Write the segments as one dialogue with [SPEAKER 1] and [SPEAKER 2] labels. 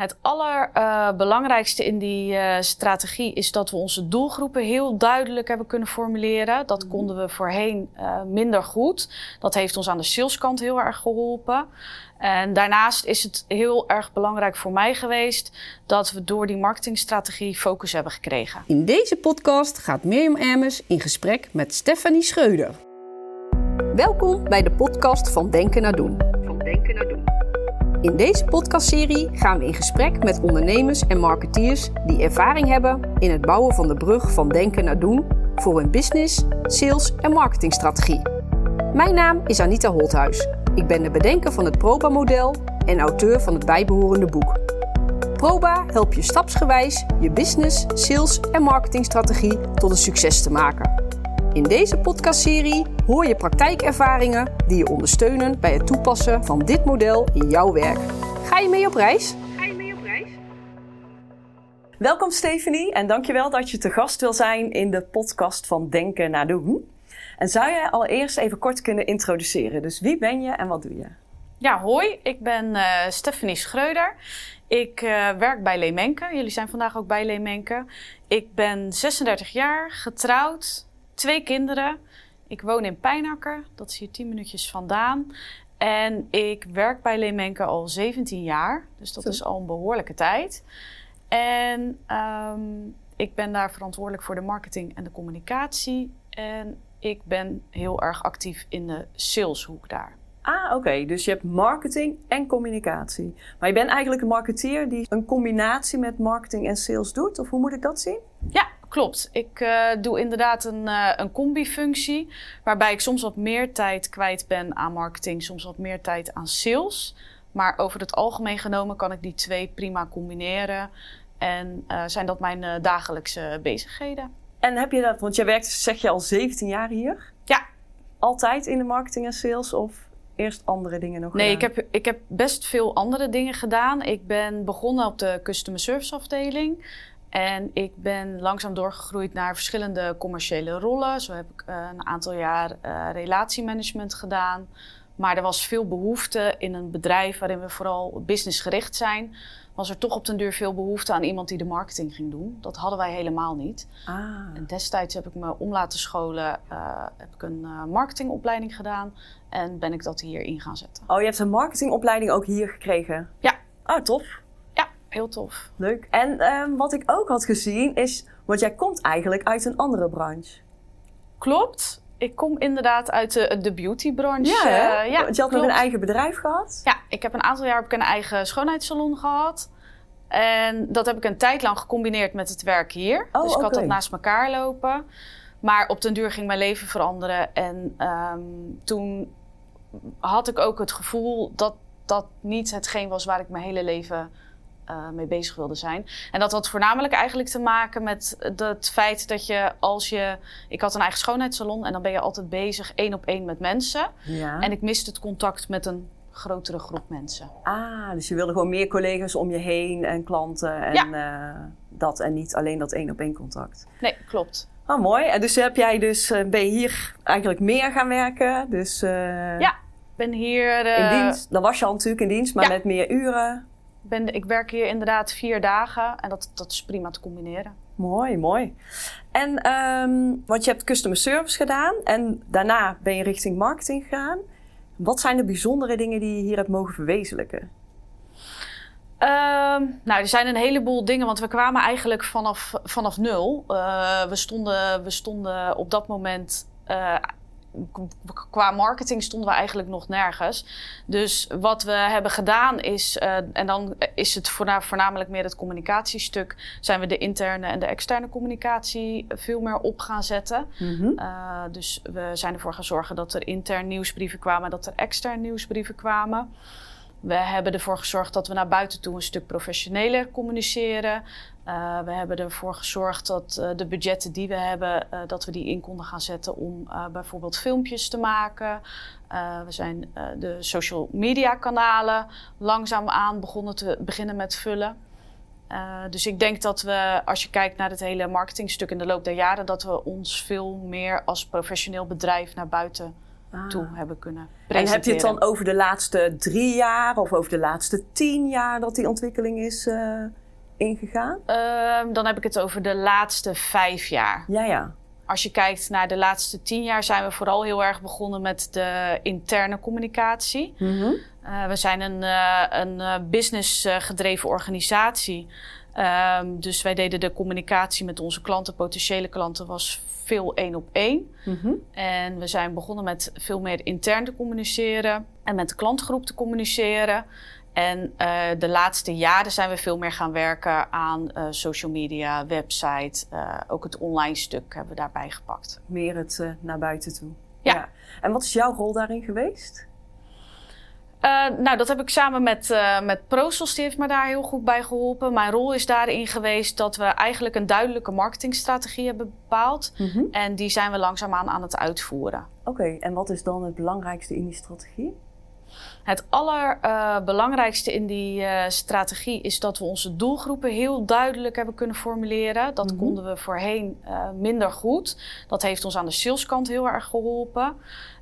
[SPEAKER 1] Het allerbelangrijkste in die uh, strategie is dat we onze doelgroepen heel duidelijk hebben kunnen formuleren. Dat
[SPEAKER 2] Mhm.
[SPEAKER 1] konden we voorheen uh, minder goed. Dat heeft ons aan de saleskant heel erg geholpen. En daarnaast is het heel erg belangrijk voor mij geweest dat we door die marketingstrategie focus hebben gekregen.
[SPEAKER 2] In deze podcast gaat Mirjam Ermes in gesprek met Stefanie Schreuder. Welkom bij de podcast van Denken naar Doen. Van Denken naar Doen. In deze podcastserie gaan we in gesprek met ondernemers en marketeers die ervaring hebben in het bouwen van de brug van denken naar doen voor hun business, sales en marketingstrategie. Mijn naam is Anita Holthuis. Ik ben de bedenker van het Proba-model en auteur van het bijbehorende boek. Proba helpt je stapsgewijs je business, sales en marketingstrategie tot een succes te maken. In deze podcastserie hoor je praktijkervaringen die je ondersteunen bij het toepassen van dit model in jouw werk. Ga je mee op reis?
[SPEAKER 3] Ga je mee op reis? Welkom Stephanie en dankjewel dat je te gast wil zijn in de podcast van Denken naar Doen. En zou jij allereerst even kort kunnen introduceren? Dus wie ben je en wat doe je?
[SPEAKER 1] Ja, hoi. Ik ben uh, Stephanie Schreuder. Ik uh, werk bij Leemenke. Jullie zijn vandaag ook bij Leemenke. Ik ben 36 jaar, getrouwd, twee kinderen. Ik woon in Pijnakker, dat is hier 10 minuutjes vandaan. En ik werk bij Leemenke al 17 jaar, dus dat Zo. is al een behoorlijke tijd. En um, ik ben daar verantwoordelijk voor de marketing en de communicatie. En ik ben heel erg actief in de saleshoek daar.
[SPEAKER 3] Ah, oké. Okay. Dus je hebt marketing en communicatie. Maar je bent eigenlijk een marketeer die een combinatie met marketing en sales doet? Of hoe moet ik dat zien?
[SPEAKER 1] Ja, klopt. Ik uh, doe inderdaad een, uh, een combi-functie. Waarbij ik soms wat meer tijd kwijt ben aan marketing, soms wat meer tijd aan sales. Maar over het algemeen genomen kan ik die twee prima combineren. En uh, zijn dat mijn dagelijkse bezigheden.
[SPEAKER 3] En heb je dat, want jij werkt, zeg je al 17 jaar hier?
[SPEAKER 1] Ja.
[SPEAKER 3] Altijd in de marketing en sales of eerst andere dingen nog
[SPEAKER 1] Nee,
[SPEAKER 3] gedaan?
[SPEAKER 1] ik heb, ik heb best veel andere dingen gedaan. Ik ben begonnen op de customer service afdeling. En ik ben langzaam doorgegroeid naar verschillende commerciële rollen. Zo heb ik uh, een aantal jaar uh, relatiemanagement gedaan. Maar er was veel behoefte in een bedrijf waarin we vooral businessgericht zijn. Was er toch op den duur veel behoefte aan iemand die de marketing ging doen. Dat hadden wij helemaal niet.
[SPEAKER 3] Ah.
[SPEAKER 1] En destijds heb ik me om laten scholen. Uh, heb ik een marketingopleiding gedaan. En ben ik dat hier in gaan zetten.
[SPEAKER 3] Oh, je hebt een marketingopleiding ook hier gekregen?
[SPEAKER 1] Ja.
[SPEAKER 3] Oh, tof.
[SPEAKER 1] Heel tof.
[SPEAKER 3] Leuk. En um, wat ik ook had gezien is, want jij komt eigenlijk uit een andere branche.
[SPEAKER 1] Klopt. Ik kom inderdaad uit de, de beautybranche.
[SPEAKER 3] Ja?
[SPEAKER 1] Uh, ja,
[SPEAKER 3] want je had nog een eigen bedrijf gehad?
[SPEAKER 1] Ja, ik heb een aantal jaar heb ik een eigen schoonheidssalon gehad. En dat heb ik een tijd lang gecombineerd met het werk hier.
[SPEAKER 3] Oh,
[SPEAKER 1] dus ik had dat naast elkaar lopen. Maar op den duur ging mijn leven veranderen. En um, toen had ik ook het gevoel dat dat niet hetgeen was waar ik mijn hele leven uh, mee bezig wilde zijn. En dat had voornamelijk eigenlijk te maken met het feit dat je als je... Ik had een eigen schoonheidssalon en dan ben je altijd bezig één op één met mensen.
[SPEAKER 3] Ja.
[SPEAKER 1] En ik miste het contact met een grotere groep mensen.
[SPEAKER 3] Ah, dus je wilde gewoon meer collega's om je heen en klanten en
[SPEAKER 1] ja.
[SPEAKER 3] uh, dat. En niet alleen dat één op één contact.
[SPEAKER 1] Nee, klopt.
[SPEAKER 3] Oh, mooi. En dus heb jij dus, uh, ben je hier eigenlijk meer gaan werken? Dus, uh,
[SPEAKER 1] ja, ben hier...
[SPEAKER 3] in dienst. Dan was je al natuurlijk in dienst, maar
[SPEAKER 1] ja.
[SPEAKER 3] met meer uren.
[SPEAKER 1] Ben, ik werk hier inderdaad vier dagen en dat, dat is prima te combineren.
[SPEAKER 3] Mooi, mooi. En um, want je hebt customer service gedaan en daarna ben je richting marketing gegaan. Wat zijn de bijzondere dingen die je hier hebt mogen verwezenlijken?
[SPEAKER 1] Um, nou, er zijn een heleboel dingen, want we kwamen eigenlijk vanaf, vanaf nul. Uh, we, stonden, we stonden op dat moment. Uh, qua marketing stonden we eigenlijk nog nergens. Dus wat we hebben gedaan is, uh, en dan is het voornamelijk meer het communicatiestuk, zijn we de interne en de externe communicatie veel meer op gaan zetten.
[SPEAKER 3] Mm -hmm.
[SPEAKER 1] uh, dus we zijn ervoor gaan zorgen dat er intern nieuwsbrieven kwamen, dat er extern nieuwsbrieven kwamen. We hebben ervoor gezorgd dat we naar buiten toe een stuk professioneler communiceren. Uh, we hebben ervoor gezorgd dat uh, de budgetten die we hebben, uh, dat we die in konden gaan zetten om bijvoorbeeld filmpjes te maken. we zijn de social media kanalen langzaamaan begonnen te beginnen met vullen. dus ik denk dat we, als je kijkt naar het hele marketingstuk in de loop der jaren, dat we ons veel meer als professioneel bedrijf naar buiten ah. toe hebben kunnen
[SPEAKER 3] presenteren. En heb je het dan over de laatste drie jaar of over de laatste tien jaar dat die ontwikkeling is uh, ingegaan?
[SPEAKER 1] Ehm, dan heb ik het over de laatste vijf jaar.
[SPEAKER 3] Ja, ja.
[SPEAKER 1] Als je kijkt naar de laatste tien jaar, zijn we vooral heel erg begonnen met de interne communicatie. Mm we zijn een, uh, een business gedreven organisatie. Um, dus wij deden de communicatie met onze klanten, potentiële klanten, was veel één op één. Mm En we zijn begonnen met veel meer intern te communiceren en met de klantgroep te communiceren. En uh, de laatste jaren zijn we veel meer gaan werken aan uh, social media, website. Uh, ook het online stuk hebben we daarbij gepakt.
[SPEAKER 3] Meer het naar buiten toe. Ja. ja. En wat is jouw rol daarin geweest?
[SPEAKER 1] Uh, nou, dat heb ik samen met, uh, met Prosos, die heeft me daar heel goed bij geholpen. Mijn rol is daarin geweest dat we eigenlijk een duidelijke marketingstrategie hebben bepaald. Mm -hmm. En die zijn we langzaamaan aan het uitvoeren.
[SPEAKER 3] Oké, okay, en wat is dan het belangrijkste in die strategie?
[SPEAKER 1] Het allerbelangrijkste uh, in die uh, strategie is dat we onze doelgroepen heel duidelijk hebben kunnen formuleren. Dat mm -hmm. konden we voorheen uh, minder goed. Dat heeft ons aan de saleskant heel erg geholpen.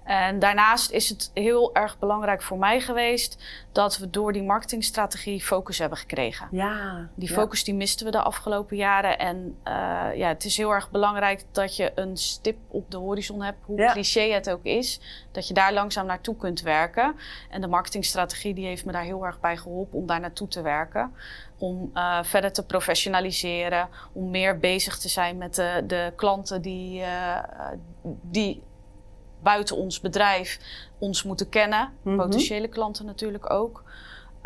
[SPEAKER 1] En daarnaast is het heel erg belangrijk voor mij geweest dat we door die marketingstrategie focus hebben gekregen.
[SPEAKER 3] Ja,
[SPEAKER 1] die focus die misten we de afgelopen jaren. En uh, ja, het is heel erg belangrijk dat je een stip op de horizon hebt, hoe ja. cliché het ook is, dat je daar langzaam naartoe kunt werken. En de marketingstrategie die heeft me daar heel erg bij geholpen om daar naartoe te werken. Om uh, verder te professionaliseren, om meer bezig te zijn met de, de klanten die, uh, die buiten ons bedrijf ons moeten kennen. -hmm. Potentiële klanten natuurlijk ook.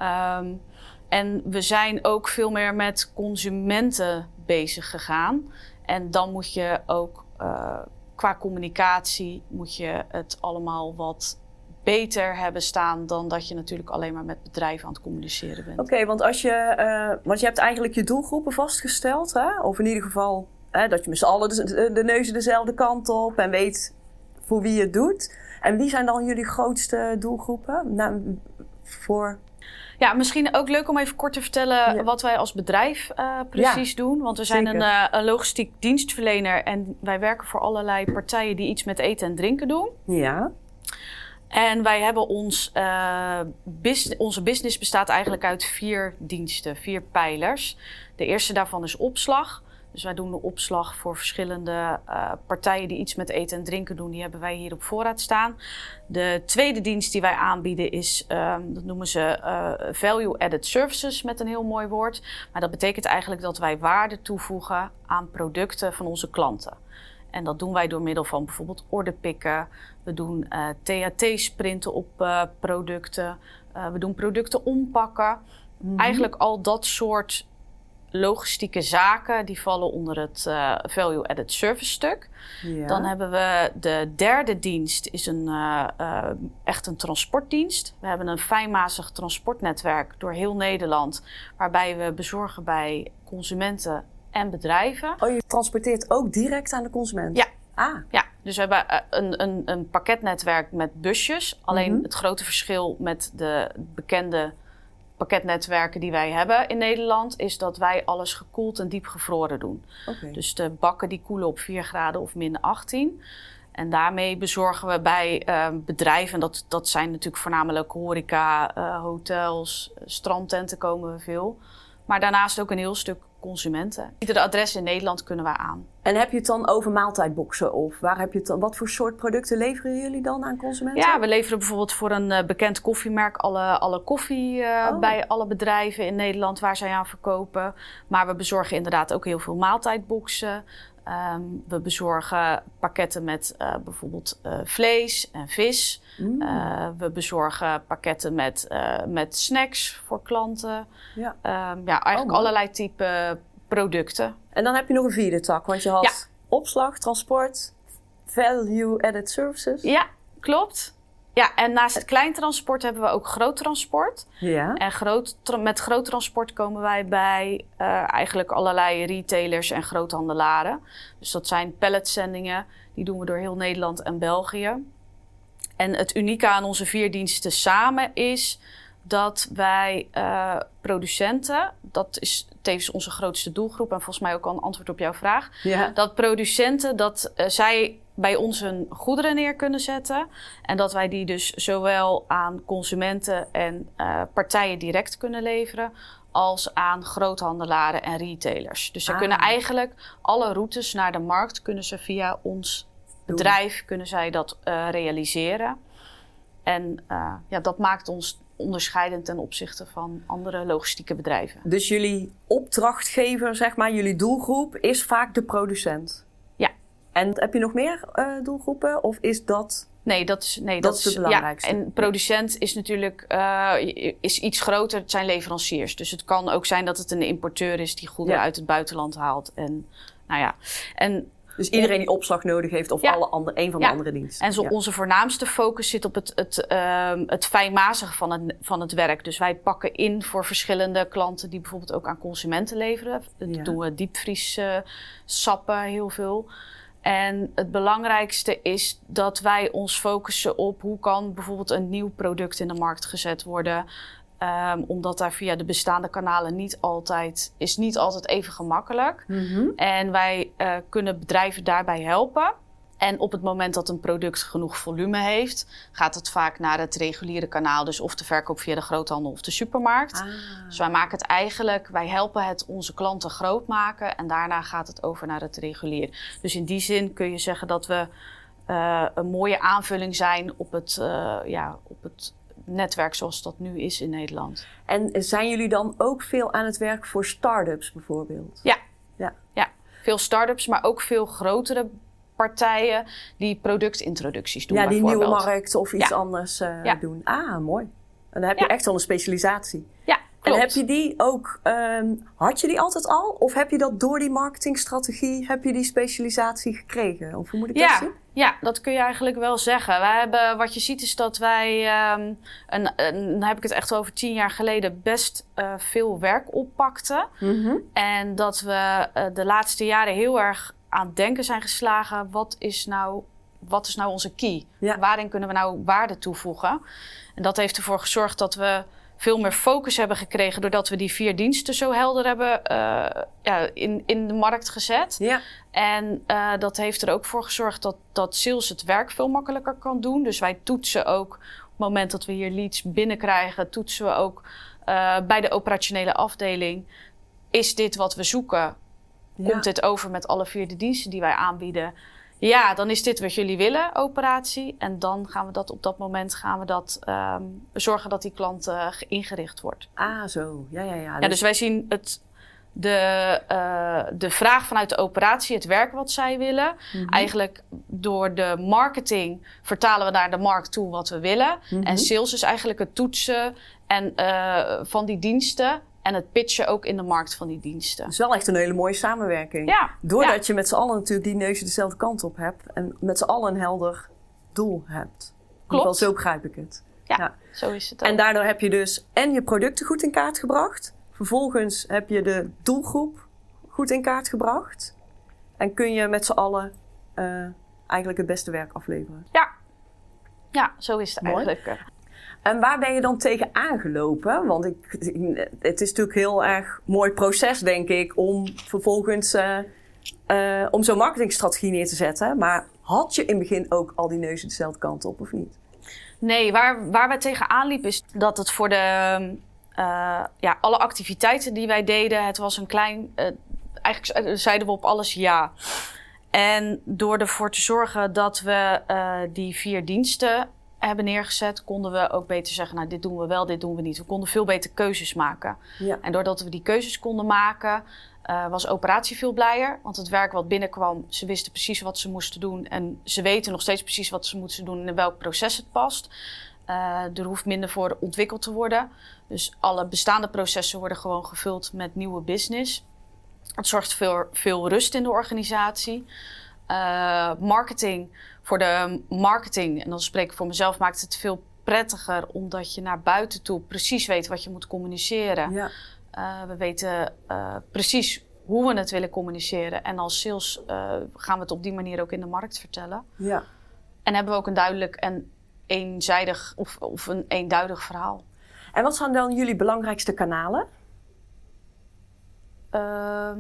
[SPEAKER 1] Um, en we zijn ook veel meer met consumenten bezig gegaan. En dan moet je ook uh, qua communicatie moet je het allemaal wat beter hebben staan dan dat je natuurlijk alleen maar met bedrijven aan het communiceren bent.
[SPEAKER 3] Oké, okay, want als je, uh, want je hebt eigenlijk je doelgroepen vastgesteld, hè? of in ieder geval hè, dat je met z'n allen de, de neuzen dezelfde kant op en weet voor wie je het doet. En wie zijn dan jullie grootste doelgroepen? Nou, voor
[SPEAKER 1] ja, misschien ook leuk om even kort te vertellen ja. wat wij als bedrijf uh, precies ja, doen. Want we zijn een, uh, een, logistiek dienstverlener en wij werken voor allerlei partijen die iets met eten en drinken doen.
[SPEAKER 3] Ja.
[SPEAKER 1] En wij hebben ons, uh, bus onze business bestaat eigenlijk uit vier diensten, vier pijlers. De eerste daarvan is opslag. Dus wij doen de opslag voor verschillende uh, partijen die iets met eten en drinken doen. Die hebben wij hier op voorraad staan. De tweede dienst die wij aanbieden is, um, dat noemen ze uh, value added services met een heel mooi woord. Maar dat betekent eigenlijk dat wij waarde toevoegen aan producten van onze klanten. En dat doen wij door middel van bijvoorbeeld orderpikken. We doen uh, THT-sprinten op producten. we doen producten ompakken. Mm -hmm. Eigenlijk al dat soort logistieke zaken, die vallen onder het uh, value added service stuk. Ja. Dan hebben we de derde dienst, is een, uh, uh, echt een transportdienst. We hebben een fijnmazig transportnetwerk door heel Nederland, waarbij we bezorgen bij consumenten en bedrijven.
[SPEAKER 3] Oh, je transporteert ook direct aan de consument?
[SPEAKER 1] Ja.
[SPEAKER 3] Ah.
[SPEAKER 1] Ja, dus we hebben een, een, een pakketnetwerk met busjes. Alleen mm -hmm. het grote verschil met de bekende pakketnetwerken die wij hebben in Nederland, is dat wij alles gekoeld en diep gevroren doen.
[SPEAKER 3] Okay.
[SPEAKER 1] Dus de bakken die koelen op 4 graden of min 18. En daarmee bezorgen we bij uh, bedrijven, dat, dat zijn natuurlijk voornamelijk horeca, uh, hotels, strandtenten komen we veel. Maar daarnaast ook een heel stuk consumenten. Iedere adres in Nederland kunnen we aan.
[SPEAKER 3] En heb je het dan over maaltijdboxen of waar heb je het dan, wat voor soort producten leveren jullie dan aan consumenten?
[SPEAKER 1] Ja, we leveren bijvoorbeeld voor een uh, bekend koffiemerk alle, alle koffie uh, oh. bij alle bedrijven in Nederland waar zij aan verkopen. Maar we bezorgen inderdaad ook heel veel maaltijdboxen. Um, we bezorgen pakketten met uh, bijvoorbeeld uh, vlees en vis. Mm. Uh, we bezorgen pakketten met, met snacks voor klanten. Ja, um, ja eigenlijk oh, allerlei type producten.
[SPEAKER 3] En dan heb je nog een vierde tak, want je had ja. opslag, transport, value-added services.
[SPEAKER 1] Ja, klopt. Ja, en naast het kleintransport hebben we ook groot transport.
[SPEAKER 3] Ja.
[SPEAKER 1] En groot, met groot transport komen wij bij uh, eigenlijk allerlei retailers en groothandelaren. Dus dat zijn palletzendingen. Die doen we door heel Nederland en België. En het unieke aan onze vier diensten samen is dat wij uh, producenten, dat is tevens onze grootste doelgroep en volgens mij ook al een antwoord op jouw vraag,
[SPEAKER 3] ja.
[SPEAKER 1] dat producenten, dat uh, zij bij ons hun goederen neer kunnen zetten. En dat wij die dus zowel aan consumenten en uh, partijen direct kunnen leveren, als aan groothandelaren en retailers. Dus ze
[SPEAKER 3] Ah.
[SPEAKER 1] kunnen eigenlijk alle routes naar de markt kunnen ze via ons
[SPEAKER 3] Doen.
[SPEAKER 1] bedrijf kunnen zij dat eh, realiseren. En eh, ja, dat maakt ons onderscheidend ten opzichte van andere logistieke bedrijven.
[SPEAKER 3] Dus jullie opdrachtgever, zeg maar, jullie doelgroep is vaak de producent. En heb je nog meer eh, doelgroepen? Of is dat.
[SPEAKER 1] Nee, dat is, nee,
[SPEAKER 3] Dat is het belangrijkste.
[SPEAKER 1] Ja, en producent is natuurlijk eh, is iets groter. Het zijn leveranciers. Dus het kan ook zijn dat het een importeur is die goederen
[SPEAKER 3] Ja.
[SPEAKER 1] uit het buitenland haalt. En nou ja, en
[SPEAKER 3] Dus iedereen die opslag nodig heeft, of
[SPEAKER 1] Ja.
[SPEAKER 3] alle andere, een van de
[SPEAKER 1] Ja.
[SPEAKER 3] andere diensten.
[SPEAKER 1] En zo
[SPEAKER 3] Ja.
[SPEAKER 1] onze voornaamste focus zit op het, het, ehm, het fijnmazige van het, van het werk. Dus wij pakken in voor verschillende klanten die bijvoorbeeld ook aan consumenten leveren. Dat doen we diepvries eh, sappen heel veel. En het belangrijkste is dat wij ons focussen op hoe kan bijvoorbeeld een nieuw product in de markt gezet worden. Ehm, omdat daar via de bestaande kanalen niet altijd, is niet altijd even gemakkelijk.
[SPEAKER 3] Mhm.
[SPEAKER 1] En wij eh, kunnen bedrijven daarbij helpen. En op het moment dat een product genoeg volume heeft, gaat het vaak naar het reguliere kanaal. Dus of de verkoop via de groothandel of de supermarkt.
[SPEAKER 3] Ah.
[SPEAKER 1] Dus wij maken het eigenlijk, wij helpen het onze klanten groot maken. En daarna gaat het over naar het regulier. Dus in die zin kun je zeggen dat we eh, een mooie aanvulling zijn op het, eh, ja, op het netwerk zoals dat nu is in Nederland.
[SPEAKER 3] En zijn jullie dan ook veel aan het werk voor start-ups bijvoorbeeld?
[SPEAKER 1] Ja.
[SPEAKER 3] Ja.
[SPEAKER 1] ja. Veel start-ups, maar ook veel grotere partijen die productintroducties doen.
[SPEAKER 3] ja, die nieuwe
[SPEAKER 1] bijvoorbeeld.
[SPEAKER 3] markt of iets
[SPEAKER 1] Ja.
[SPEAKER 3] anders eh,
[SPEAKER 1] Ja.
[SPEAKER 3] doen. Ah, mooi. En dan heb je echt wel een specialisatie.
[SPEAKER 1] Ja, klopt.
[SPEAKER 3] En heb je die ook, ehm, had je die altijd al? Of heb je dat door die marketingstrategie, heb je die specialisatie gekregen? Of hoe moet ik dat zien?
[SPEAKER 1] ja, dat kun je eigenlijk wel zeggen. Wij hebben, wat je ziet is dat wij, een, dan heb ik het echt over tien jaar geleden, best eh, veel werk oppakten.
[SPEAKER 3] Mhm.
[SPEAKER 1] En dat we eh, de laatste jaren heel erg aan het denken zijn geslagen. Wat is nou, wat is nou onze key?
[SPEAKER 3] Ja.
[SPEAKER 1] Waarin kunnen we nou waarde toevoegen? En dat heeft ervoor gezorgd dat we veel meer focus hebben gekregen... doordat we die vier diensten zo helder hebben eh, ja, in, in de markt gezet.
[SPEAKER 3] Ja.
[SPEAKER 1] En eh, dat heeft er ook voor gezorgd dat, dat sales het werk veel makkelijker kan doen. Dus wij toetsen ook, op het moment dat we hier leads binnenkrijgen... toetsen we ook eh, bij de operationele afdeling... is dit wat we zoeken?
[SPEAKER 3] Ja.
[SPEAKER 1] Komt dit over met alle vier de diensten die wij aanbieden? Ja, dan is dit wat jullie willen, operatie. En dan gaan we dat op dat moment gaan we dat ehm, zorgen dat die klant eh, ingericht wordt.
[SPEAKER 3] Ah, zo. Ja, ja, ja.
[SPEAKER 1] Ja, dus wij zien het, de, eh, de vraag vanuit de operatie, het werk wat zij willen.
[SPEAKER 3] Mhm.
[SPEAKER 1] Eigenlijk door de marketing vertalen we naar de markt toe wat we willen.
[SPEAKER 3] Mhm.
[SPEAKER 1] En sales is eigenlijk het toetsen en, eh, van die diensten. En het pitchen ook in de markt van die diensten.
[SPEAKER 3] Het is wel echt een hele mooie samenwerking.
[SPEAKER 1] Ja,
[SPEAKER 3] Doordat
[SPEAKER 1] ja.
[SPEAKER 3] je met z'n allen natuurlijk die neuzen dezelfde kant op hebt. En met z'n allen een helder doel hebt. In ieder geval, zo begrijp ik het.
[SPEAKER 1] Ja,
[SPEAKER 3] Ja.
[SPEAKER 1] zo is het ook.
[SPEAKER 3] En daardoor heb je dus en je producten goed in kaart gebracht. Vervolgens heb je de doelgroep goed in kaart gebracht. En kun je met z'n allen eh, eigenlijk het beste werk afleveren.
[SPEAKER 1] Ja. ja, zo is het
[SPEAKER 3] Mooi.
[SPEAKER 1] eigenlijk.
[SPEAKER 3] En waar ben je dan tegen aangelopen? Want ik, het is natuurlijk heel erg mooi proces, denk ik, om vervolgens eh, eh, om zo'n marketingstrategie neer te zetten. Maar had je in het begin ook al die neuzen dezelfde kant op of niet?
[SPEAKER 1] Nee, waar, waar wij tegenaan liepen is dat het voor de, eh, ja, alle activiteiten die wij deden, het was een klein, eigenlijk zeiden we op alles ja. En door ervoor te zorgen dat we die vier diensten hebben neergezet, konden we ook beter zeggen, nou dit doen we wel, dit doen we niet. We konden veel beter keuzes maken.
[SPEAKER 3] Ja.
[SPEAKER 1] En doordat we die keuzes konden maken, eh, was operatie veel blijer. Want het werk wat binnenkwam, ze wisten precies wat ze moesten doen. En ze weten nog steeds precies wat ze moeten doen en in welk proces het past. Eh, er hoeft minder voor ontwikkeld te worden. Dus alle bestaande processen worden gewoon gevuld met nieuwe business. Het zorgt voor veel rust in de organisatie. Eh, marketing, voor de marketing, en dan spreek ik voor mezelf, maakt het veel prettiger omdat je naar buiten toe precies weet wat je moet communiceren.
[SPEAKER 3] Ja.
[SPEAKER 1] Uh, we weten uh, precies hoe we het willen communiceren. En als sales gaan we het op die manier ook in de markt vertellen.
[SPEAKER 3] ja.
[SPEAKER 1] En hebben we ook een duidelijk en eenzijdig of, of een eenduidig verhaal.
[SPEAKER 3] En wat zijn dan jullie belangrijkste kanalen?
[SPEAKER 1] Uh,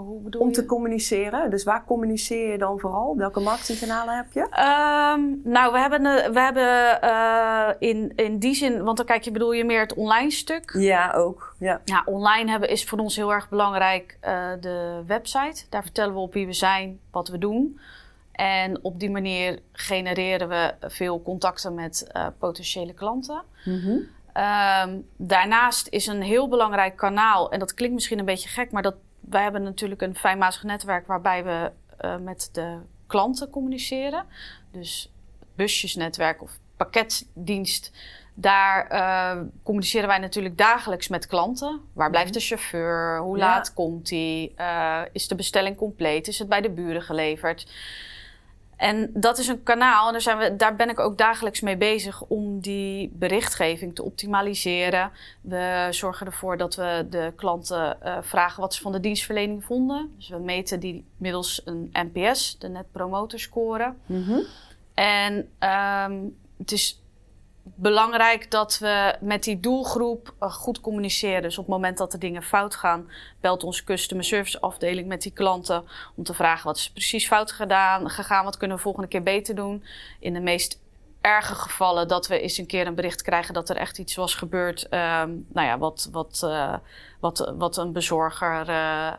[SPEAKER 1] Hoe bedoel
[SPEAKER 3] om
[SPEAKER 1] je?
[SPEAKER 3] te communiceren? Dus waar communiceer je dan vooral? Welke marketingkanalen heb je?
[SPEAKER 1] Ehm, nou, we hebben, we hebben eh, in, in die zin, want dan kijk je, bedoel je meer het online stuk.
[SPEAKER 3] Ja, ook. Ja.
[SPEAKER 1] Ja, online hebben is voor ons heel erg belangrijk eh, de website. Daar vertellen we op wie we zijn, wat we doen. En op die manier genereren we veel contacten met eh, potentiële klanten.
[SPEAKER 3] Mhm.
[SPEAKER 1] Ehm, daarnaast is een heel belangrijk kanaal, en dat klinkt misschien een beetje gek, maar dat, wij hebben natuurlijk een fijnmazig netwerk waarbij we eh, met de klanten communiceren. Dus busjesnetwerk of pakketdienst. Daar eh, communiceren wij natuurlijk dagelijks met klanten. Waar blijft de chauffeur? Hoe
[SPEAKER 3] Ja.
[SPEAKER 1] laat komt hij? is de bestelling compleet? Is het bij de buren geleverd? En dat is een kanaal, en daar, zijn we, daar ben ik ook dagelijks mee bezig om die berichtgeving te optimaliseren. We zorgen ervoor dat we de klanten eh, vragen wat ze van de dienstverlening vonden. Dus we meten die middels een NPS, de Net Promoter Score.
[SPEAKER 3] Mhm.
[SPEAKER 1] En ehm, het is belangrijk dat we met die doelgroep eh, goed communiceren. Dus op het moment dat er dingen fout gaan, belt onze customer service afdeling met die klanten om te vragen wat is precies fout gedaan, gegaan, wat kunnen we volgende keer beter doen. In de meest erge gevallen dat we eens een keer een bericht krijgen dat er echt iets was gebeurd, ehm, nou ja, wat, wat, eh, wat, wat een bezorger eh,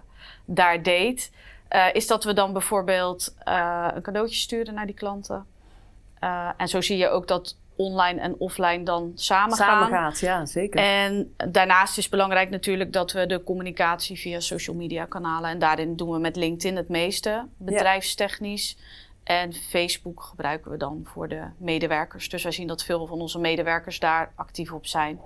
[SPEAKER 1] daar deed. Is dat we dan bijvoorbeeld een cadeautje sturen naar die klanten. En zo zie je ook dat online en offline dan samen,
[SPEAKER 3] Samen
[SPEAKER 1] gaan.
[SPEAKER 3] gaat, ja, zeker.
[SPEAKER 1] En daarnaast is belangrijk natuurlijk dat we de communicatie via social media kanalen. En daarin doen we met LinkedIn het meeste, bedrijfstechnisch. En Facebook gebruiken we dan voor de medewerkers. Dus wij zien dat veel van onze medewerkers daar actief op zijn.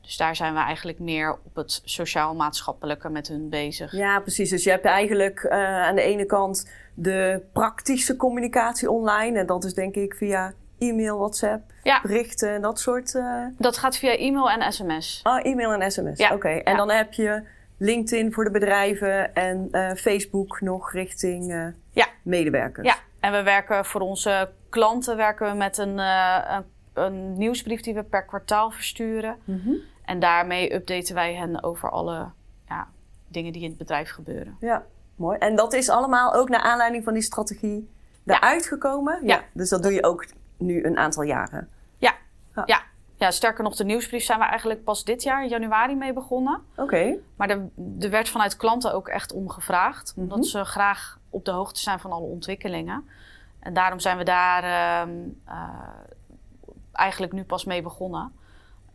[SPEAKER 1] Dus daar zijn we eigenlijk meer op het sociaal-maatschappelijke met hun bezig.
[SPEAKER 3] Ja, precies. Dus je hebt eigenlijk uh, aan de ene kant de praktische communicatie online. En dat is denk ik via e-mail, WhatsApp,
[SPEAKER 1] ja.
[SPEAKER 3] berichten en dat soort. Uh...
[SPEAKER 1] Dat gaat via e-mail en sms.
[SPEAKER 3] Oh, e-mail en sms.
[SPEAKER 1] Ja.
[SPEAKER 3] Oké. Okay. En ja. dan heb je LinkedIn voor de bedrijven en uh, Facebook nog richting
[SPEAKER 1] ja.
[SPEAKER 3] medewerkers.
[SPEAKER 1] Ja, en we werken voor onze klanten werken we met een, een, een nieuwsbrief die we per kwartaal versturen.
[SPEAKER 3] Mm -hmm.
[SPEAKER 1] En daarmee updaten wij hen over alle ja, dingen die in het bedrijf gebeuren.
[SPEAKER 3] Ja, mooi. En dat is allemaal ook naar aanleiding van die strategie daaruit gekomen?
[SPEAKER 1] Ja.
[SPEAKER 3] Dus dat doe je ook nu een aantal jaren?
[SPEAKER 1] Ja. ja. ja. Ja, sterker nog, de nieuwsbrief zijn we eigenlijk pas dit jaar, in januari, mee begonnen.
[SPEAKER 3] Oké. Okay.
[SPEAKER 1] Maar er, er, werd vanuit klanten ook echt om gevraagd.
[SPEAKER 3] Mhm.
[SPEAKER 1] Omdat ze graag op de hoogte zijn van alle ontwikkelingen. En daarom zijn we daar uh, uh, eigenlijk nu pas mee begonnen.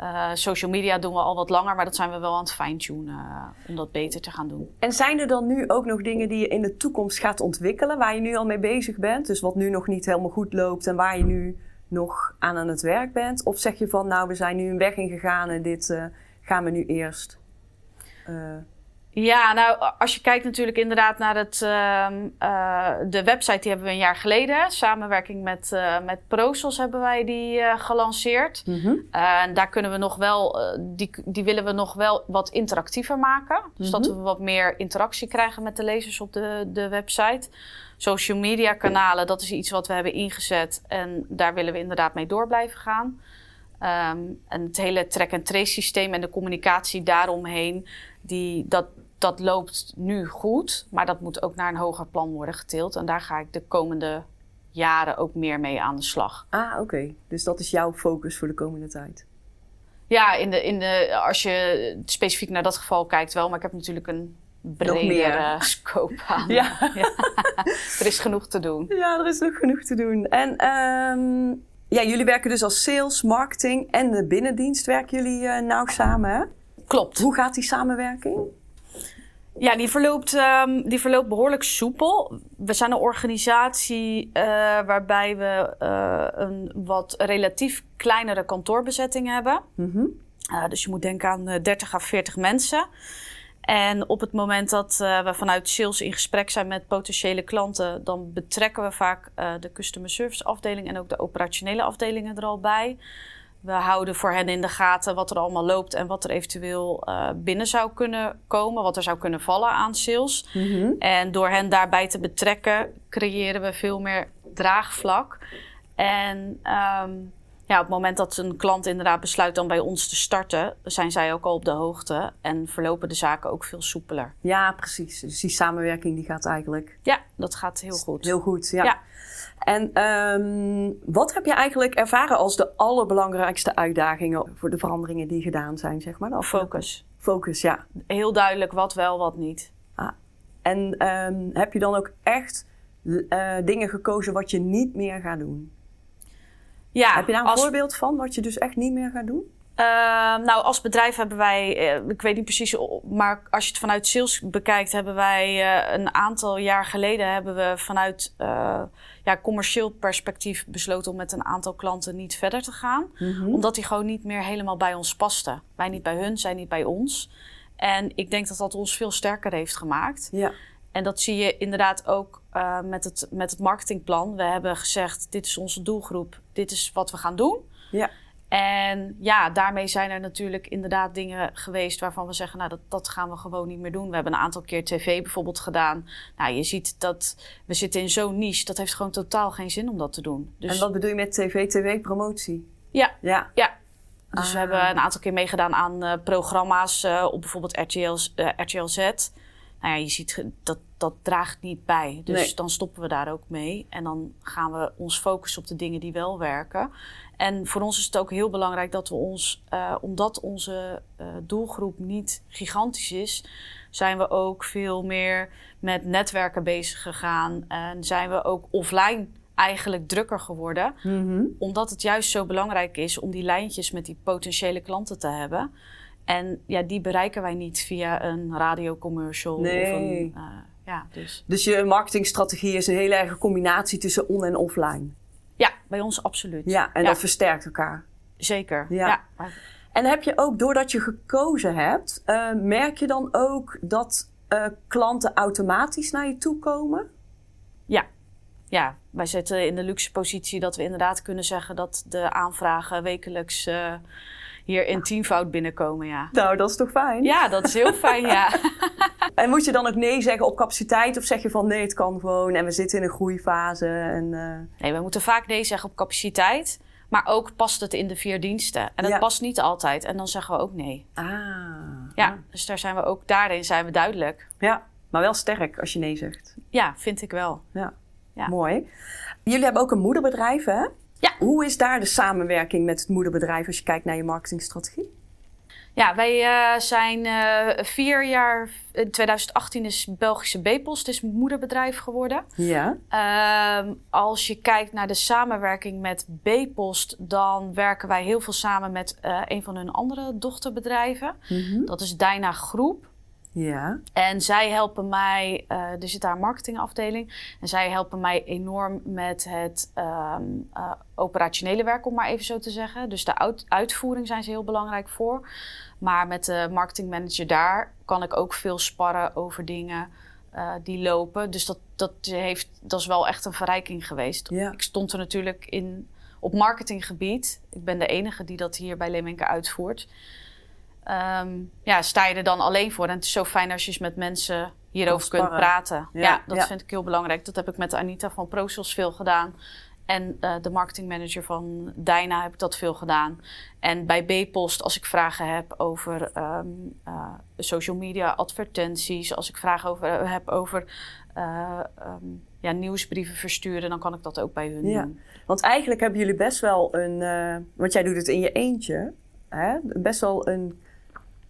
[SPEAKER 1] Uh, social media doen we al wat langer, maar dat zijn we wel aan het fine-tunen uh, om dat beter te gaan doen.
[SPEAKER 3] En zijn er dan nu ook nog dingen die je in de toekomst gaat ontwikkelen, waar je nu al mee bezig bent? Dus wat nu nog niet helemaal goed loopt en waar je nu nog aan aan het werk bent? Of zeg je van, nou, we zijn nu een weg ingegaan en dit uh, gaan we nu eerst?
[SPEAKER 1] Ja, nou, als je kijkt natuurlijk inderdaad naar het, uh, de website, die hebben we een jaar geleden. Samenwerking met, uh, met Prosos hebben wij die uh, gelanceerd.
[SPEAKER 3] Mm -hmm.
[SPEAKER 1] en daar kunnen we nog wel, die, die willen we nog wel wat interactiever maken. Dus
[SPEAKER 3] Mhm.
[SPEAKER 1] dat we wat meer interactie krijgen met de lezers op de, de website. Social media kanalen, dat is iets wat we hebben ingezet. En daar willen we inderdaad mee door blijven gaan. Um, en het hele track-and-trace systeem en de communicatie daaromheen, die, dat, dat loopt nu goed. Maar dat moet ook naar een hoger plan worden getild. En daar ga ik de komende jaren ook meer mee aan de slag.
[SPEAKER 3] Ah, oké. Okay. Dus dat is jouw focus voor de komende tijd?
[SPEAKER 1] Ja, in de, in de, als je specifiek naar dat geval kijkt wel. Maar ik heb natuurlijk een bredere scope aan.
[SPEAKER 3] Ja.
[SPEAKER 1] ja. er is genoeg te doen.
[SPEAKER 3] Ja, er is nog genoeg te doen. En um, ja, jullie werken dus als sales, marketing en de binnendienst werken jullie uh, nauw samen, hè?
[SPEAKER 1] Klopt.
[SPEAKER 3] Hoe gaat die samenwerking?
[SPEAKER 1] Ja, die verloopt, um, die verloopt behoorlijk soepel. We zijn een organisatie uh, waarbij we uh, een wat relatief kleinere kantoorbezetting hebben.
[SPEAKER 3] Mm -hmm.
[SPEAKER 1] uh, dus je moet denken aan 30 à 40 mensen. En op het moment dat we vanuit sales in gesprek zijn met potentiële klanten, dan betrekken we vaak de customer service afdeling en ook de operationele afdelingen er al bij. We houden voor hen in de gaten wat er allemaal loopt en wat er eventueel uh, binnen zou kunnen komen, wat er zou kunnen vallen aan sales.
[SPEAKER 3] Mm -hmm.
[SPEAKER 1] En door hen daarbij te betrekken, creëren we veel meer draagvlak. En um, ja, op het moment dat een klant inderdaad besluit dan bij ons te starten, zijn zij ook al op de hoogte en verlopen de zaken ook veel soepeler.
[SPEAKER 3] Ja, precies. Dus die samenwerking die gaat eigenlijk
[SPEAKER 1] Ja, dat gaat heel goed.
[SPEAKER 3] heel goed. Ja.
[SPEAKER 1] Ja.
[SPEAKER 3] En ehm, wat heb je eigenlijk ervaren als de allerbelangrijkste uitdagingen voor de veranderingen die gedaan zijn, zeg maar?
[SPEAKER 1] Focus.
[SPEAKER 3] Focus, ja.
[SPEAKER 1] Heel duidelijk wat wel, wat niet.
[SPEAKER 3] En ehm, heb je dan ook echt eh, dingen gekozen wat je niet meer gaat doen?
[SPEAKER 1] Ja,
[SPEAKER 3] heb je daar een
[SPEAKER 1] als,
[SPEAKER 3] voorbeeld van wat je dus echt niet meer gaat doen?
[SPEAKER 1] Ehm, nou, als bedrijf hebben wij, eh, ik weet niet precies, maar als je het vanuit sales bekijkt, hebben wij eh, een aantal jaar geleden hebben we vanuit ja, commercieel perspectief besloten om met een aantal klanten niet verder te gaan.
[SPEAKER 3] Mhm.
[SPEAKER 1] Omdat die gewoon niet meer helemaal bij ons pasten. Wij niet bij hun, zij niet bij ons. En ik denk dat dat ons veel sterker heeft gemaakt.
[SPEAKER 3] Ja.
[SPEAKER 1] En dat zie je inderdaad ook eh, met, het, met het marketingplan. We hebben gezegd, dit is onze doelgroep, dit is wat we gaan doen.
[SPEAKER 3] Ja.
[SPEAKER 1] En ja, daarmee zijn er natuurlijk inderdaad dingen geweest waarvan we zeggen, nou dat, dat gaan we gewoon niet meer doen. We hebben een aantal keer tv bijvoorbeeld gedaan. Nou, je ziet dat we zitten in zo'n niche, dat heeft gewoon totaal geen zin om dat te doen. Dus
[SPEAKER 3] En wat bedoel je met tv-tv-promotie?
[SPEAKER 1] ja,
[SPEAKER 3] Ja.
[SPEAKER 1] ja. Dus we
[SPEAKER 3] Ah.
[SPEAKER 1] hebben een aantal keer meegedaan aan eh, programma's eh, op bijvoorbeeld RTL, eh, RTL Z. Nou ja, je ziet dat dat draagt niet bij. Dus
[SPEAKER 3] Nee.
[SPEAKER 1] dan stoppen we daar ook mee. En dan gaan we ons focussen op de dingen die wel werken. En voor ons is het ook heel belangrijk dat we ons, eh, omdat onze eh, doelgroep niet gigantisch is, zijn we ook veel meer met netwerken bezig gegaan. En zijn we ook offline eigenlijk drukker geworden
[SPEAKER 3] Mhm.
[SPEAKER 1] omdat het juist zo belangrijk is om die lijntjes met die potentiële klanten te hebben. En ja, die bereiken wij niet via een radiocommercial of
[SPEAKER 3] Nee.
[SPEAKER 1] een... eh, ja, dus
[SPEAKER 3] Dus je marketingstrategie is een hele erge combinatie tussen on- en offline.
[SPEAKER 1] ja, bij ons absoluut.
[SPEAKER 3] Ja, en
[SPEAKER 1] Ja.
[SPEAKER 3] dat versterkt elkaar.
[SPEAKER 1] Zeker.
[SPEAKER 3] Ja.
[SPEAKER 1] Ja.
[SPEAKER 3] En heb je ook, doordat je gekozen hebt, eh, merk je dan ook dat eh, klanten automatisch naar je toe komen?
[SPEAKER 1] ja, wij zitten in de luxe positie dat we inderdaad kunnen zeggen dat de aanvragen wekelijks hier in tienvoud binnenkomen. Ja.
[SPEAKER 3] Nou, dat is toch fijn?
[SPEAKER 1] ja, dat is heel fijn, ja.
[SPEAKER 3] En moet je dan ook nee zeggen op capaciteit? Of zeg je van nee, het kan gewoon en we zitten in een groeifase? En, eh,
[SPEAKER 1] Nee, we moeten vaak nee zeggen op capaciteit. Maar ook past het in de vier diensten. En dat
[SPEAKER 3] Ja.
[SPEAKER 1] past niet altijd. En dan zeggen we ook nee.
[SPEAKER 3] ah.
[SPEAKER 1] Ja, dus daar zijn we ook daarin zijn we duidelijk.
[SPEAKER 3] Ja, maar wel sterk als je nee zegt.
[SPEAKER 1] Ja, vind ik wel.
[SPEAKER 3] Ja.
[SPEAKER 1] Ja.
[SPEAKER 3] Mooi. Jullie hebben ook een moederbedrijf, hè?
[SPEAKER 1] Ja.
[SPEAKER 3] Hoe is daar de samenwerking met het moederbedrijf als je kijkt naar je marketingstrategie?
[SPEAKER 1] Ja, wij eh, zijn eh, vier jaar. In 2018 is Belgische B-Post is moederbedrijf geworden.
[SPEAKER 3] Ja.
[SPEAKER 1] Ehm, als je kijkt naar de samenwerking met B-Post, dan werken wij heel veel samen met eh, een van hun andere dochterbedrijven.
[SPEAKER 3] Mhm.
[SPEAKER 1] Dat is Dyna Groep.
[SPEAKER 3] Ja.
[SPEAKER 1] En zij helpen mij, eh, er zit daar een marketingafdeling. En zij helpen mij enorm met het ehm, eh, operationele werk, om maar even zo te zeggen. Dus de uit- uitvoering zijn ze heel belangrijk voor. Maar met de marketingmanager daar kan ik ook veel sparren over dingen eh, die lopen. Dus dat, dat, heeft, dat is wel echt een verrijking geweest.
[SPEAKER 3] Ja.
[SPEAKER 1] Ik stond er natuurlijk in, op marketinggebied. Ik ben de enige die dat hier bij Leemenke uitvoert. Ehm, ja, sta je er dan alleen voor. En het is zo fijn als je eens met mensen hierover kunt praten.
[SPEAKER 3] Ja,
[SPEAKER 1] Ja, dat
[SPEAKER 3] ja.
[SPEAKER 1] vind ik heel belangrijk. Dat heb ik met Anita van ProSales veel gedaan. En eh, de marketingmanager van Dyna heb ik dat veel gedaan. En bij B-Post, als ik vragen heb over ehm, eh, social media advertenties, als ik vragen over, heb over eh, ehm, ja, nieuwsbrieven versturen, dan kan ik dat ook bij hun
[SPEAKER 3] Ja.
[SPEAKER 1] doen.
[SPEAKER 3] Want eigenlijk hebben jullie best wel een, eh, want jij doet het in je eentje, hè? best wel een,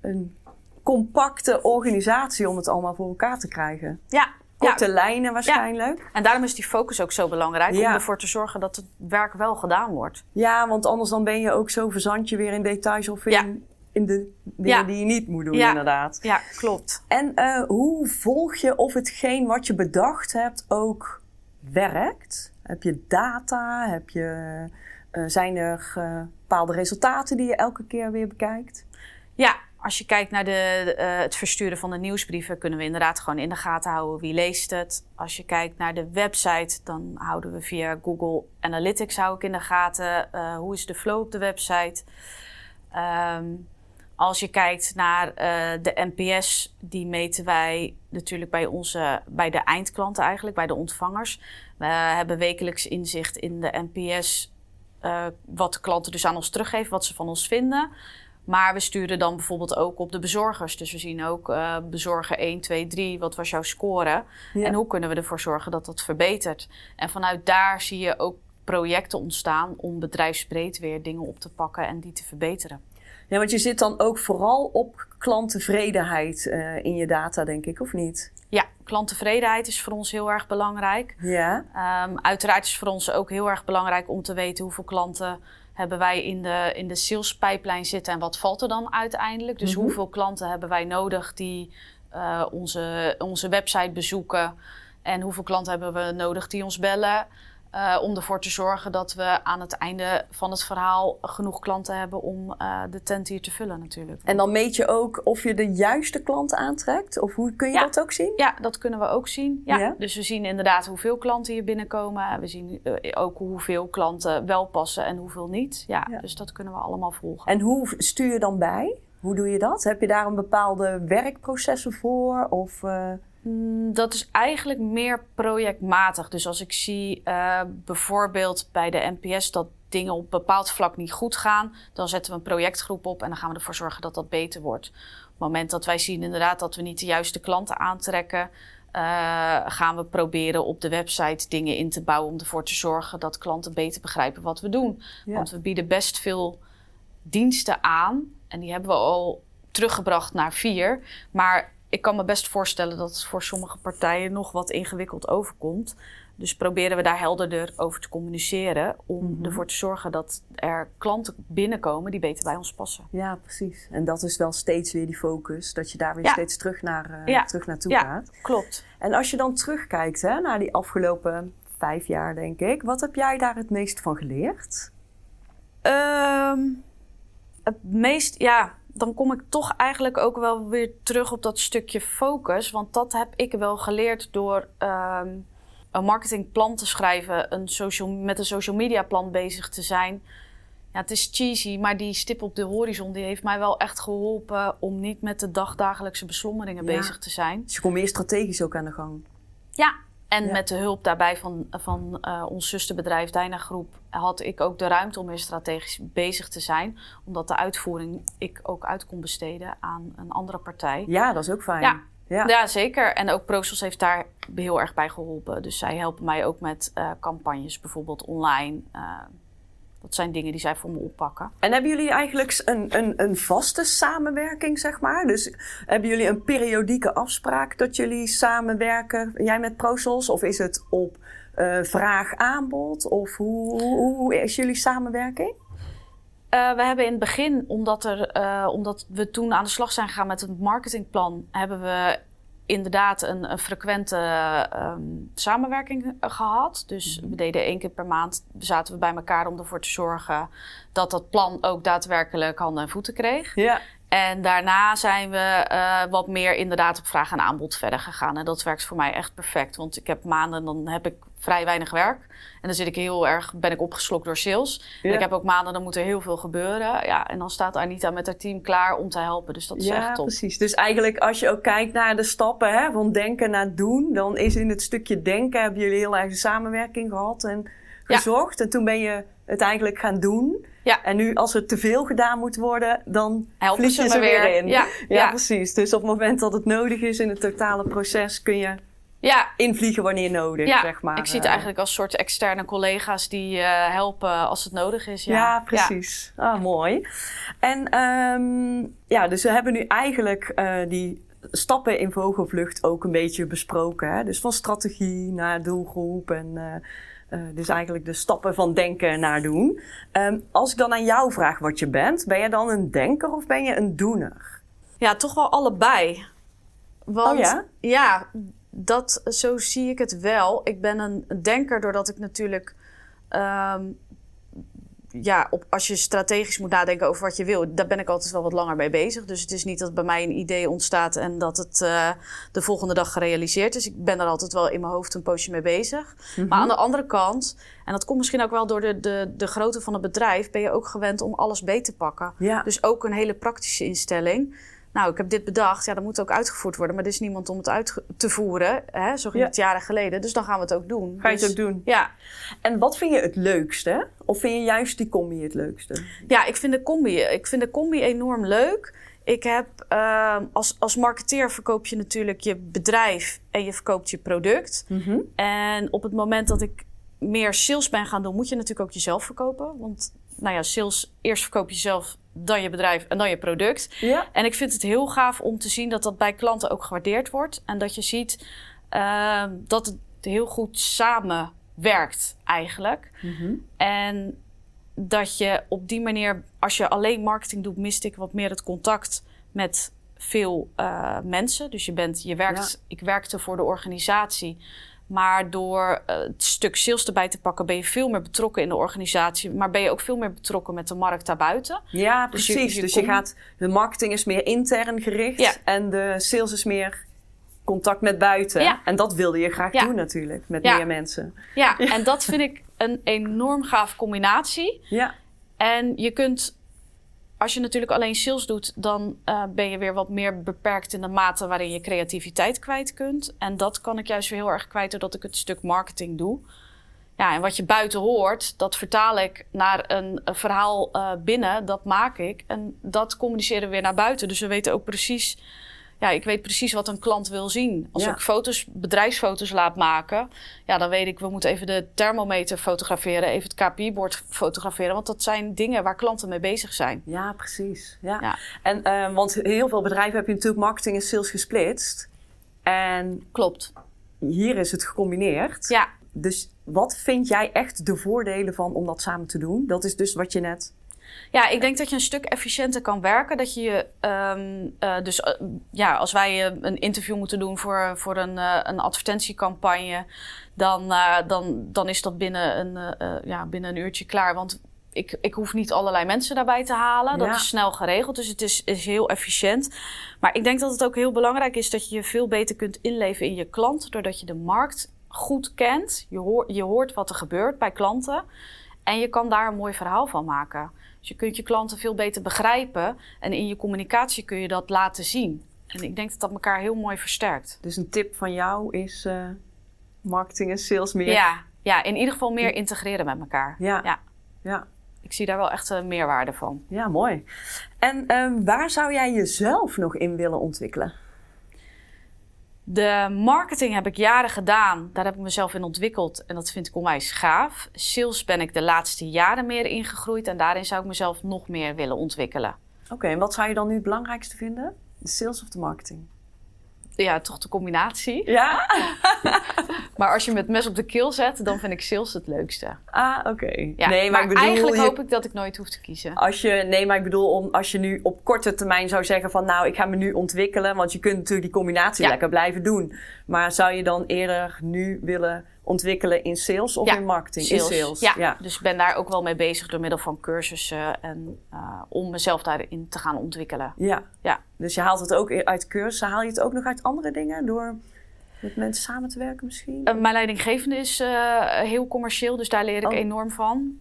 [SPEAKER 3] een compacte organisatie om het allemaal voor elkaar te krijgen.
[SPEAKER 1] Ja, ja,
[SPEAKER 3] Korte lijnen waarschijnlijk.
[SPEAKER 1] en daarom is die focus ook zo belangrijk.
[SPEAKER 3] Ja.
[SPEAKER 1] Om ervoor te zorgen dat het werk wel gedaan wordt.
[SPEAKER 3] Ja, want anders dan ben je ook zo verzand je weer in details of in, in de dingen die je niet moet doen inderdaad.
[SPEAKER 1] Ja, klopt.
[SPEAKER 3] En eh, hoe volg je of hetgeen wat je bedacht hebt ook werkt? Heb je data? Heb je, eh, zijn er eh, bepaalde resultaten die je elke keer weer bekijkt?
[SPEAKER 1] Ja, als je kijkt naar de, eh, het versturen van de nieuwsbrieven, kunnen we inderdaad gewoon in de gaten houden wie leest het. Als je kijkt naar de website, dan houden we via Google Analytics hou ik in de gaten. eh, hoe is de flow op de website? Ehm, als je kijkt naar eh, de NPS, die meten wij natuurlijk bij, onze, bij de eindklanten eigenlijk, bij de ontvangers. We hebben wekelijks inzicht in de NPS wat de klanten dus aan ons teruggeven, wat ze van ons vinden. Maar we sturen dan bijvoorbeeld ook op de bezorgers. Dus we zien ook uh, bezorger 1, 2, 3, wat was jouw score? Ja. En hoe kunnen we ervoor zorgen dat dat verbetert? En vanuit daar zie je ook projecten ontstaan om bedrijfsbreed weer dingen op te pakken en die te verbeteren.
[SPEAKER 3] Ja, want je zit dan ook vooral op klanttevredenheid uh, in je data, denk ik, of niet?
[SPEAKER 1] Ja, klanttevredenheid is voor ons heel erg belangrijk.
[SPEAKER 3] Ja.
[SPEAKER 1] Um, uiteraard is voor ons ook heel erg belangrijk om te weten hoeveel klanten hebben wij in de, in de sales pipeline zitten en wat valt er dan uiteindelijk. Dus mm -hmm. hoeveel klanten hebben wij nodig die uh, onze, onze website bezoeken en hoeveel klanten hebben we nodig die ons bellen. Uh, om ervoor te zorgen dat we aan het einde van het verhaal genoeg klanten hebben om uh, de tent hier te vullen natuurlijk.
[SPEAKER 3] En dan meet je ook of je de juiste klanten aantrekt? Of hoe kun je
[SPEAKER 1] ja.
[SPEAKER 3] dat ook zien?
[SPEAKER 1] Ja, dat kunnen we ook zien. Ja. ja. Dus we zien inderdaad hoeveel klanten hier binnenkomen. We zien uh, ook hoeveel klanten wel passen en hoeveel niet. Ja, ja, dus dat kunnen we allemaal volgen.
[SPEAKER 3] En hoe stuur je dan bij? Hoe doe je dat? Heb je daar een bepaalde werkprocessen voor? Of...
[SPEAKER 1] dat is eigenlijk meer projectmatig. Dus als ik zie uh, bijvoorbeeld bij de NPS dat dingen op bepaald vlak niet goed gaan, dan zetten we een projectgroep op en dan gaan we ervoor zorgen dat dat beter wordt. Op het moment dat wij zien inderdaad dat we niet de juiste klanten aantrekken, uh, gaan we proberen op de website dingen in te bouwen om ervoor te zorgen dat klanten beter begrijpen wat we doen. Ja. Want we bieden best veel diensten aan en die hebben we al teruggebracht naar vier. Maar ik kan me best voorstellen dat het voor sommige partijen nog wat ingewikkeld overkomt. Dus proberen we daar helderder over te communiceren. Om mm -hmm. ervoor te zorgen dat er klanten binnenkomen die beter bij ons passen.
[SPEAKER 3] Ja, precies. En dat is wel steeds weer die focus. Dat je daar weer ja. steeds terug, naar, uh, ja. terug naartoe
[SPEAKER 1] ja,
[SPEAKER 3] gaat.
[SPEAKER 1] Klopt.
[SPEAKER 3] En als je dan terugkijkt hè, naar die afgelopen vijf jaar, denk ik. Wat heb jij daar het meest van geleerd?
[SPEAKER 1] Um, het meest, ja, dan kom ik toch eigenlijk ook wel weer terug op dat stukje focus. Want dat heb ik wel geleerd door um, een marketingplan te schrijven, een social, met een social media plan bezig te zijn. Ja, het is cheesy, maar die stip op de horizon die heeft mij wel echt geholpen om niet met de dagdagelijkse beslommeringen ja. bezig te zijn.
[SPEAKER 3] Dus je komt meer strategisch ook aan de gang.
[SPEAKER 1] Ja, en ja. met de hulp daarbij van, van uh, ons zusterbedrijf Dyna Groep had ik ook de ruimte om meer strategisch bezig te zijn. Omdat de uitvoering ik ook uit kon besteden aan een andere partij.
[SPEAKER 3] Ja, dat is ook fijn.
[SPEAKER 1] Ja, ja. ja zeker. En ook ProSos heeft daar heel erg bij geholpen. Dus zij helpen mij ook met uh, campagnes, bijvoorbeeld online. Uh, dat zijn dingen die zij voor me oppakken.
[SPEAKER 3] En hebben jullie eigenlijk een, een, een vaste samenwerking, zeg maar? Dus hebben jullie een periodieke afspraak dat jullie samenwerken, jij met ProSols? Of is het op uh, vraag-aanbod? Of hoe, hoe, hoe, is jullie samenwerking?
[SPEAKER 1] Uh, we hebben in het begin, omdat, er, uh, omdat we toen aan de slag zijn gegaan met een marketingplan, hebben we inderdaad een, een frequente um, samenwerking gehad. Dus mm -hmm. we deden één keer per maand zaten we bij elkaar om ervoor te zorgen dat dat plan ook daadwerkelijk handen en voeten kreeg.
[SPEAKER 3] Ja.
[SPEAKER 1] En daarna zijn we uh, wat meer inderdaad op vraag en aanbod verder gegaan. En dat werkt voor mij echt perfect. Want ik heb maanden, dan heb ik vrij weinig werk. En dan zit ik heel erg, ben ik opgeslokt door sales. Ja. En ik heb ook maanden, dan moet er heel veel gebeuren. Ja, en dan staat Anita met haar team klaar om te helpen. Dus dat is
[SPEAKER 3] ja,
[SPEAKER 1] echt top.
[SPEAKER 3] precies. Dus eigenlijk als je ook kijkt naar de stappen hè, van denken naar doen... dan is in het stukje denken hebben jullie heel erg de samenwerking gehad en gezocht. Ja. En toen ben je het eigenlijk gaan doen...
[SPEAKER 1] Ja.
[SPEAKER 3] En nu, als er te veel gedaan moet worden, dan vlieg je ze weer in.
[SPEAKER 1] Ja,
[SPEAKER 3] ja, ja, precies. Dus op het moment dat het nodig is in het totale proces, kun je
[SPEAKER 1] ja.
[SPEAKER 3] invliegen wanneer nodig,
[SPEAKER 1] ja.
[SPEAKER 3] zeg maar.
[SPEAKER 1] Ik zie het eigenlijk als soort externe collega's die uh, helpen als het nodig is. Ja,
[SPEAKER 3] ja precies. Ja. Ah, mooi. En um, ja, dus we hebben nu eigenlijk uh, die stappen in vogelvlucht ook een beetje besproken. Hè? Dus van strategie naar doelgroep en... Uh, uh, dus eigenlijk de stappen van denken naar doen. Um, als ik dan aan jou vraag wat je bent, ben je dan een denker of ben je een doener?
[SPEAKER 1] Ja, toch wel allebei. Want,
[SPEAKER 3] oh ja?
[SPEAKER 1] Ja, dat, zo zie ik het wel. Ik ben een denker doordat ik natuurlijk. Um, ja, op, als je strategisch moet nadenken over wat je wil, daar ben ik altijd wel wat langer mee bezig. Dus het is niet dat bij mij een idee ontstaat en dat het uh, de volgende dag gerealiseerd is. Ik ben er altijd wel in mijn hoofd een poosje mee bezig. Mm -hmm. Maar aan de andere kant, en dat komt misschien ook wel door de, de, de grootte van het bedrijf, ben je ook gewend om alles beet te pakken.
[SPEAKER 3] Ja.
[SPEAKER 1] Dus ook een hele praktische instelling. Nou, ik heb dit bedacht. Ja, dat moet ook uitgevoerd worden. Maar er is niemand om het uit te voeren. Hè? Zo ging
[SPEAKER 3] Ja.
[SPEAKER 1] het jaren geleden. Dus dan gaan we het ook doen.
[SPEAKER 3] Ga je het
[SPEAKER 1] Dus-
[SPEAKER 3] ook doen?
[SPEAKER 1] Ja.
[SPEAKER 3] En wat vind je het leukste? Of vind je juist die combi het leukste?
[SPEAKER 1] ja, ik vind de combi, ik vind de combi enorm leuk. Ik heb ehm, als, als marketeer verkoop je natuurlijk je bedrijf en je verkoopt je product.
[SPEAKER 3] Mhm.
[SPEAKER 1] En op het moment dat ik meer sales ben gaan doen, moet je natuurlijk ook jezelf verkopen. Want nou ja, sales, eerst verkoop je jezelf, dan je bedrijf en dan je product.
[SPEAKER 3] Ja.
[SPEAKER 1] En ik vind het heel gaaf om te zien dat dat bij klanten ook gewaardeerd wordt. En dat je ziet ehm, dat het heel goed samenwerkt eigenlijk.
[SPEAKER 3] Mhm.
[SPEAKER 1] En dat je op die manier, als je alleen marketing doet, mist ik wat meer het contact met veel eh, mensen. Dus je bent, je werkt, ik werkte voor de organisatie. Maar door eh, het stuk sales erbij te pakken, ben je veel meer betrokken in de organisatie. Maar ben je ook veel meer betrokken met de markt daarbuiten.
[SPEAKER 3] Ja,
[SPEAKER 1] Dus je-
[SPEAKER 3] precies.
[SPEAKER 1] je
[SPEAKER 3] Dus je,
[SPEAKER 1] komt-
[SPEAKER 3] gaat, de marketing is meer intern gericht
[SPEAKER 1] Ja.
[SPEAKER 3] en de sales is meer contact met buiten.
[SPEAKER 1] Ja.
[SPEAKER 3] En dat wilde je graag
[SPEAKER 1] Ja.
[SPEAKER 3] doen natuurlijk, met meer mensen.
[SPEAKER 1] Ja, en dat vind ik een enorm gaaf combinatie.
[SPEAKER 3] Ja,
[SPEAKER 1] En je kunt, als je natuurlijk alleen sales doet, dan eh, ben je weer wat meer beperkt in de mate waarin je creativiteit kwijt kunt. En dat kan ik juist weer heel erg kwijt doordat ik het stuk marketing doe. Ja, en wat je buiten hoort, dat vertaal ik naar een, verhaal eh, binnen, dat maak ik. En dat communiceren we weer naar buiten. Dus we weten ook precies, ja, ik weet precies wat een klant wil zien. Als
[SPEAKER 3] Ja.
[SPEAKER 1] ik foto's, bedrijfsfoto's laat maken, ja, dan weet ik, we moeten even de thermometer fotograferen, even het KPI-bord fotograferen. Want dat zijn dingen waar klanten mee bezig zijn.
[SPEAKER 3] ja precies. Ja.
[SPEAKER 1] Ja.
[SPEAKER 3] En, eh, want heel veel bedrijven heb je natuurlijk marketing en sales gesplitst. En
[SPEAKER 1] Klopt.
[SPEAKER 3] hier is het gecombineerd.
[SPEAKER 1] Ja,
[SPEAKER 3] Dus wat vind jij echt de voordelen van om dat samen te doen? Dat is dus wat je net...
[SPEAKER 1] Ja, ik denk dat je een stuk efficiënter kan werken. Dat je ehm, eh, dus eh, ja, als wij eh, een interview moeten doen voor, voor een, een advertentiecampagne, dan, dan, dan is dat binnen een, ja, binnen een uurtje klaar. Want ik, ik hoef niet allerlei mensen daarbij te halen. Dat
[SPEAKER 3] Ja.
[SPEAKER 1] is snel geregeld, dus het is, is heel efficiënt. Maar ik denk dat het ook heel belangrijk is dat je je veel beter kunt inleven in je klant, doordat je de markt goed kent. Je, hoor, je hoort wat er gebeurt bij klanten. En je kan daar een mooi verhaal van maken. Dus je kunt je klanten veel beter begrijpen. En in je communicatie kun je dat laten zien. En ik denk dat dat elkaar heel mooi versterkt.
[SPEAKER 3] Dus een tip van jou is eh, marketing en sales meer...
[SPEAKER 1] Ja, ja, in ieder geval meer integreren met elkaar.
[SPEAKER 3] Ja.
[SPEAKER 1] Ja.
[SPEAKER 3] ja.
[SPEAKER 1] Ik zie daar wel echt een meerwaarde van.
[SPEAKER 3] Ja, mooi. En ehm, waar zou jij jezelf nog in willen ontwikkelen?
[SPEAKER 1] De marketing heb ik jaren gedaan. Daar heb ik mezelf in ontwikkeld. En dat vind ik onwijs gaaf. Sales ben ik de laatste jaren meer ingegroeid. En daarin zou ik mezelf nog meer willen ontwikkelen.
[SPEAKER 3] Oké, en wat zou je dan nu het belangrijkste vinden? De sales of de marketing?
[SPEAKER 1] Ja, toch de combinatie.
[SPEAKER 3] Ja?
[SPEAKER 1] Maar als je met mes op de keel zet, dan vind ik sales het leukste.
[SPEAKER 3] Ah, oké.
[SPEAKER 1] Ja,
[SPEAKER 3] nee, maar, ik bedoel,
[SPEAKER 1] eigenlijk
[SPEAKER 3] je-
[SPEAKER 1] hoop ik dat ik nooit hoef te kiezen.
[SPEAKER 3] Als je, nee, maar ik bedoel, om, als je nu op korte termijn zou zeggen van nou, ik ga me nu ontwikkelen, want je kunt natuurlijk die combinatie
[SPEAKER 1] Ja.
[SPEAKER 3] lekker blijven doen. Maar zou je dan eerder nu willen ontwikkelen in sales of
[SPEAKER 1] Ja,
[SPEAKER 3] in marketing? In sales.
[SPEAKER 1] Ja. dus ik ben daar ook wel mee bezig door middel van cursussen en eh, om mezelf daarin te gaan ontwikkelen.
[SPEAKER 3] Ja.
[SPEAKER 1] Ja.
[SPEAKER 3] Dus je haalt het ook uit cursussen. Haal je het ook nog uit andere dingen door met mensen samen te werken misschien?
[SPEAKER 1] Eh, mijn leidinggevende is eh, heel commercieel, dus daar leer ik
[SPEAKER 3] Oh.
[SPEAKER 1] enorm van.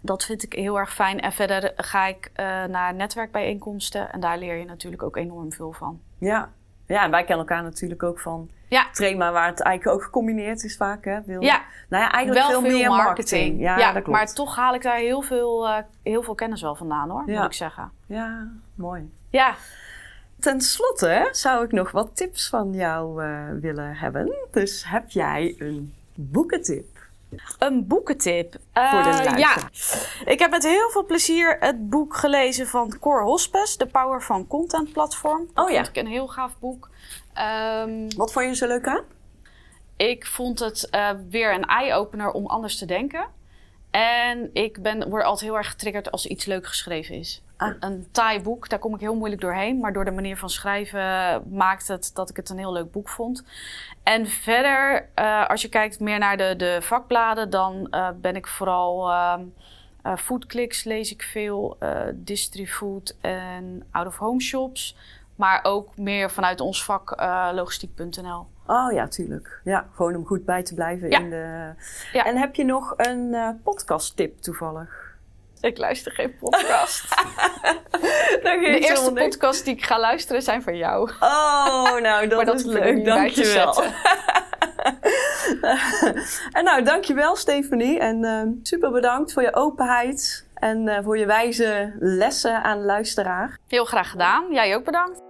[SPEAKER 1] Dat vind ik heel erg fijn. En verder ga ik naar netwerkbijeenkomsten en daar leer je natuurlijk ook enorm veel van.
[SPEAKER 3] Ja. Ja, en wij kennen elkaar natuurlijk ook van
[SPEAKER 1] Ja,
[SPEAKER 3] Trema, waar het eigenlijk ook gecombineerd is vaak. Hè? Wil,
[SPEAKER 1] ja
[SPEAKER 3] Nou ja, eigenlijk
[SPEAKER 1] wel
[SPEAKER 3] veel, meer
[SPEAKER 1] marketing.
[SPEAKER 3] marketing. Ja, dat klopt.
[SPEAKER 1] maar toch haal ik daar heel veel, eh, heel veel kennis wel vandaan hoor,
[SPEAKER 3] Ja.
[SPEAKER 1] moet ik zeggen.
[SPEAKER 3] Ja, mooi.
[SPEAKER 1] Ja,
[SPEAKER 3] Ten slotte zou ik nog wat tips van jou eh, willen hebben. Dus heb jij een boekentip?
[SPEAKER 1] Een boekentip.
[SPEAKER 3] Voor de
[SPEAKER 1] Eh,
[SPEAKER 3] luisteraar.
[SPEAKER 1] ja, ik heb met heel veel plezier het boek gelezen van Cor Hospes, De Power van Content Platform. Dat
[SPEAKER 3] Oh ja.
[SPEAKER 1] vond ik een heel gaaf boek. Ehm,
[SPEAKER 3] Wat vond je zo leuk aan?
[SPEAKER 1] ik vond het eh, weer een eye-opener om anders te denken. En ik ben, word altijd heel erg getriggerd als iets leuk geschreven is. Een, een taai boek, daar kom ik heel moeilijk doorheen. Maar door de manier van schrijven maakt het dat ik het een heel leuk boek vond. En verder, eh, als je kijkt meer naar de, de vakbladen, dan eh, ben ik vooral. Foodclicks lees ik veel, eh Distrifood en out-of-home shops. Maar ook meer vanuit ons vak logistiek.nl.
[SPEAKER 3] Oh ja, tuurlijk. Ja, gewoon om goed bij te blijven
[SPEAKER 1] Ja.
[SPEAKER 3] in de...
[SPEAKER 1] Ja.
[SPEAKER 3] En heb je nog een podcast tip toevallig?
[SPEAKER 1] Ik luister geen podcast. De eerste podcast die ik ga luisteren zijn van jou.
[SPEAKER 3] Oh, nou dat,
[SPEAKER 1] dat
[SPEAKER 3] is leuk. Dankjewel. en nou, dankjewel Stephanie. En eh, super bedankt voor je openheid. En eh, voor je wijze lessen aan de luisteraar.
[SPEAKER 1] Heel graag gedaan. Jij ook bedankt.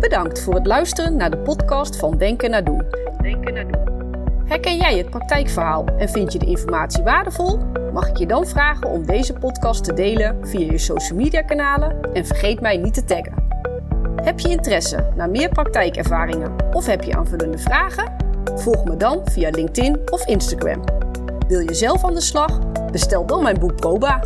[SPEAKER 2] Bedankt voor het luisteren naar de podcast van Denken naar Doen.
[SPEAKER 4] Denken naar doen.
[SPEAKER 2] Herken jij het praktijkverhaal en vind je de informatie waardevol? Mag ik je dan vragen om deze podcast te delen via je social media kanalen en vergeet mij niet te taggen. Heb je interesse naar meer praktijkervaringen of heb je aanvullende vragen? Volg me dan via LinkedIn of Instagram. Wil je zelf aan de slag? Bestel dan mijn boek Proba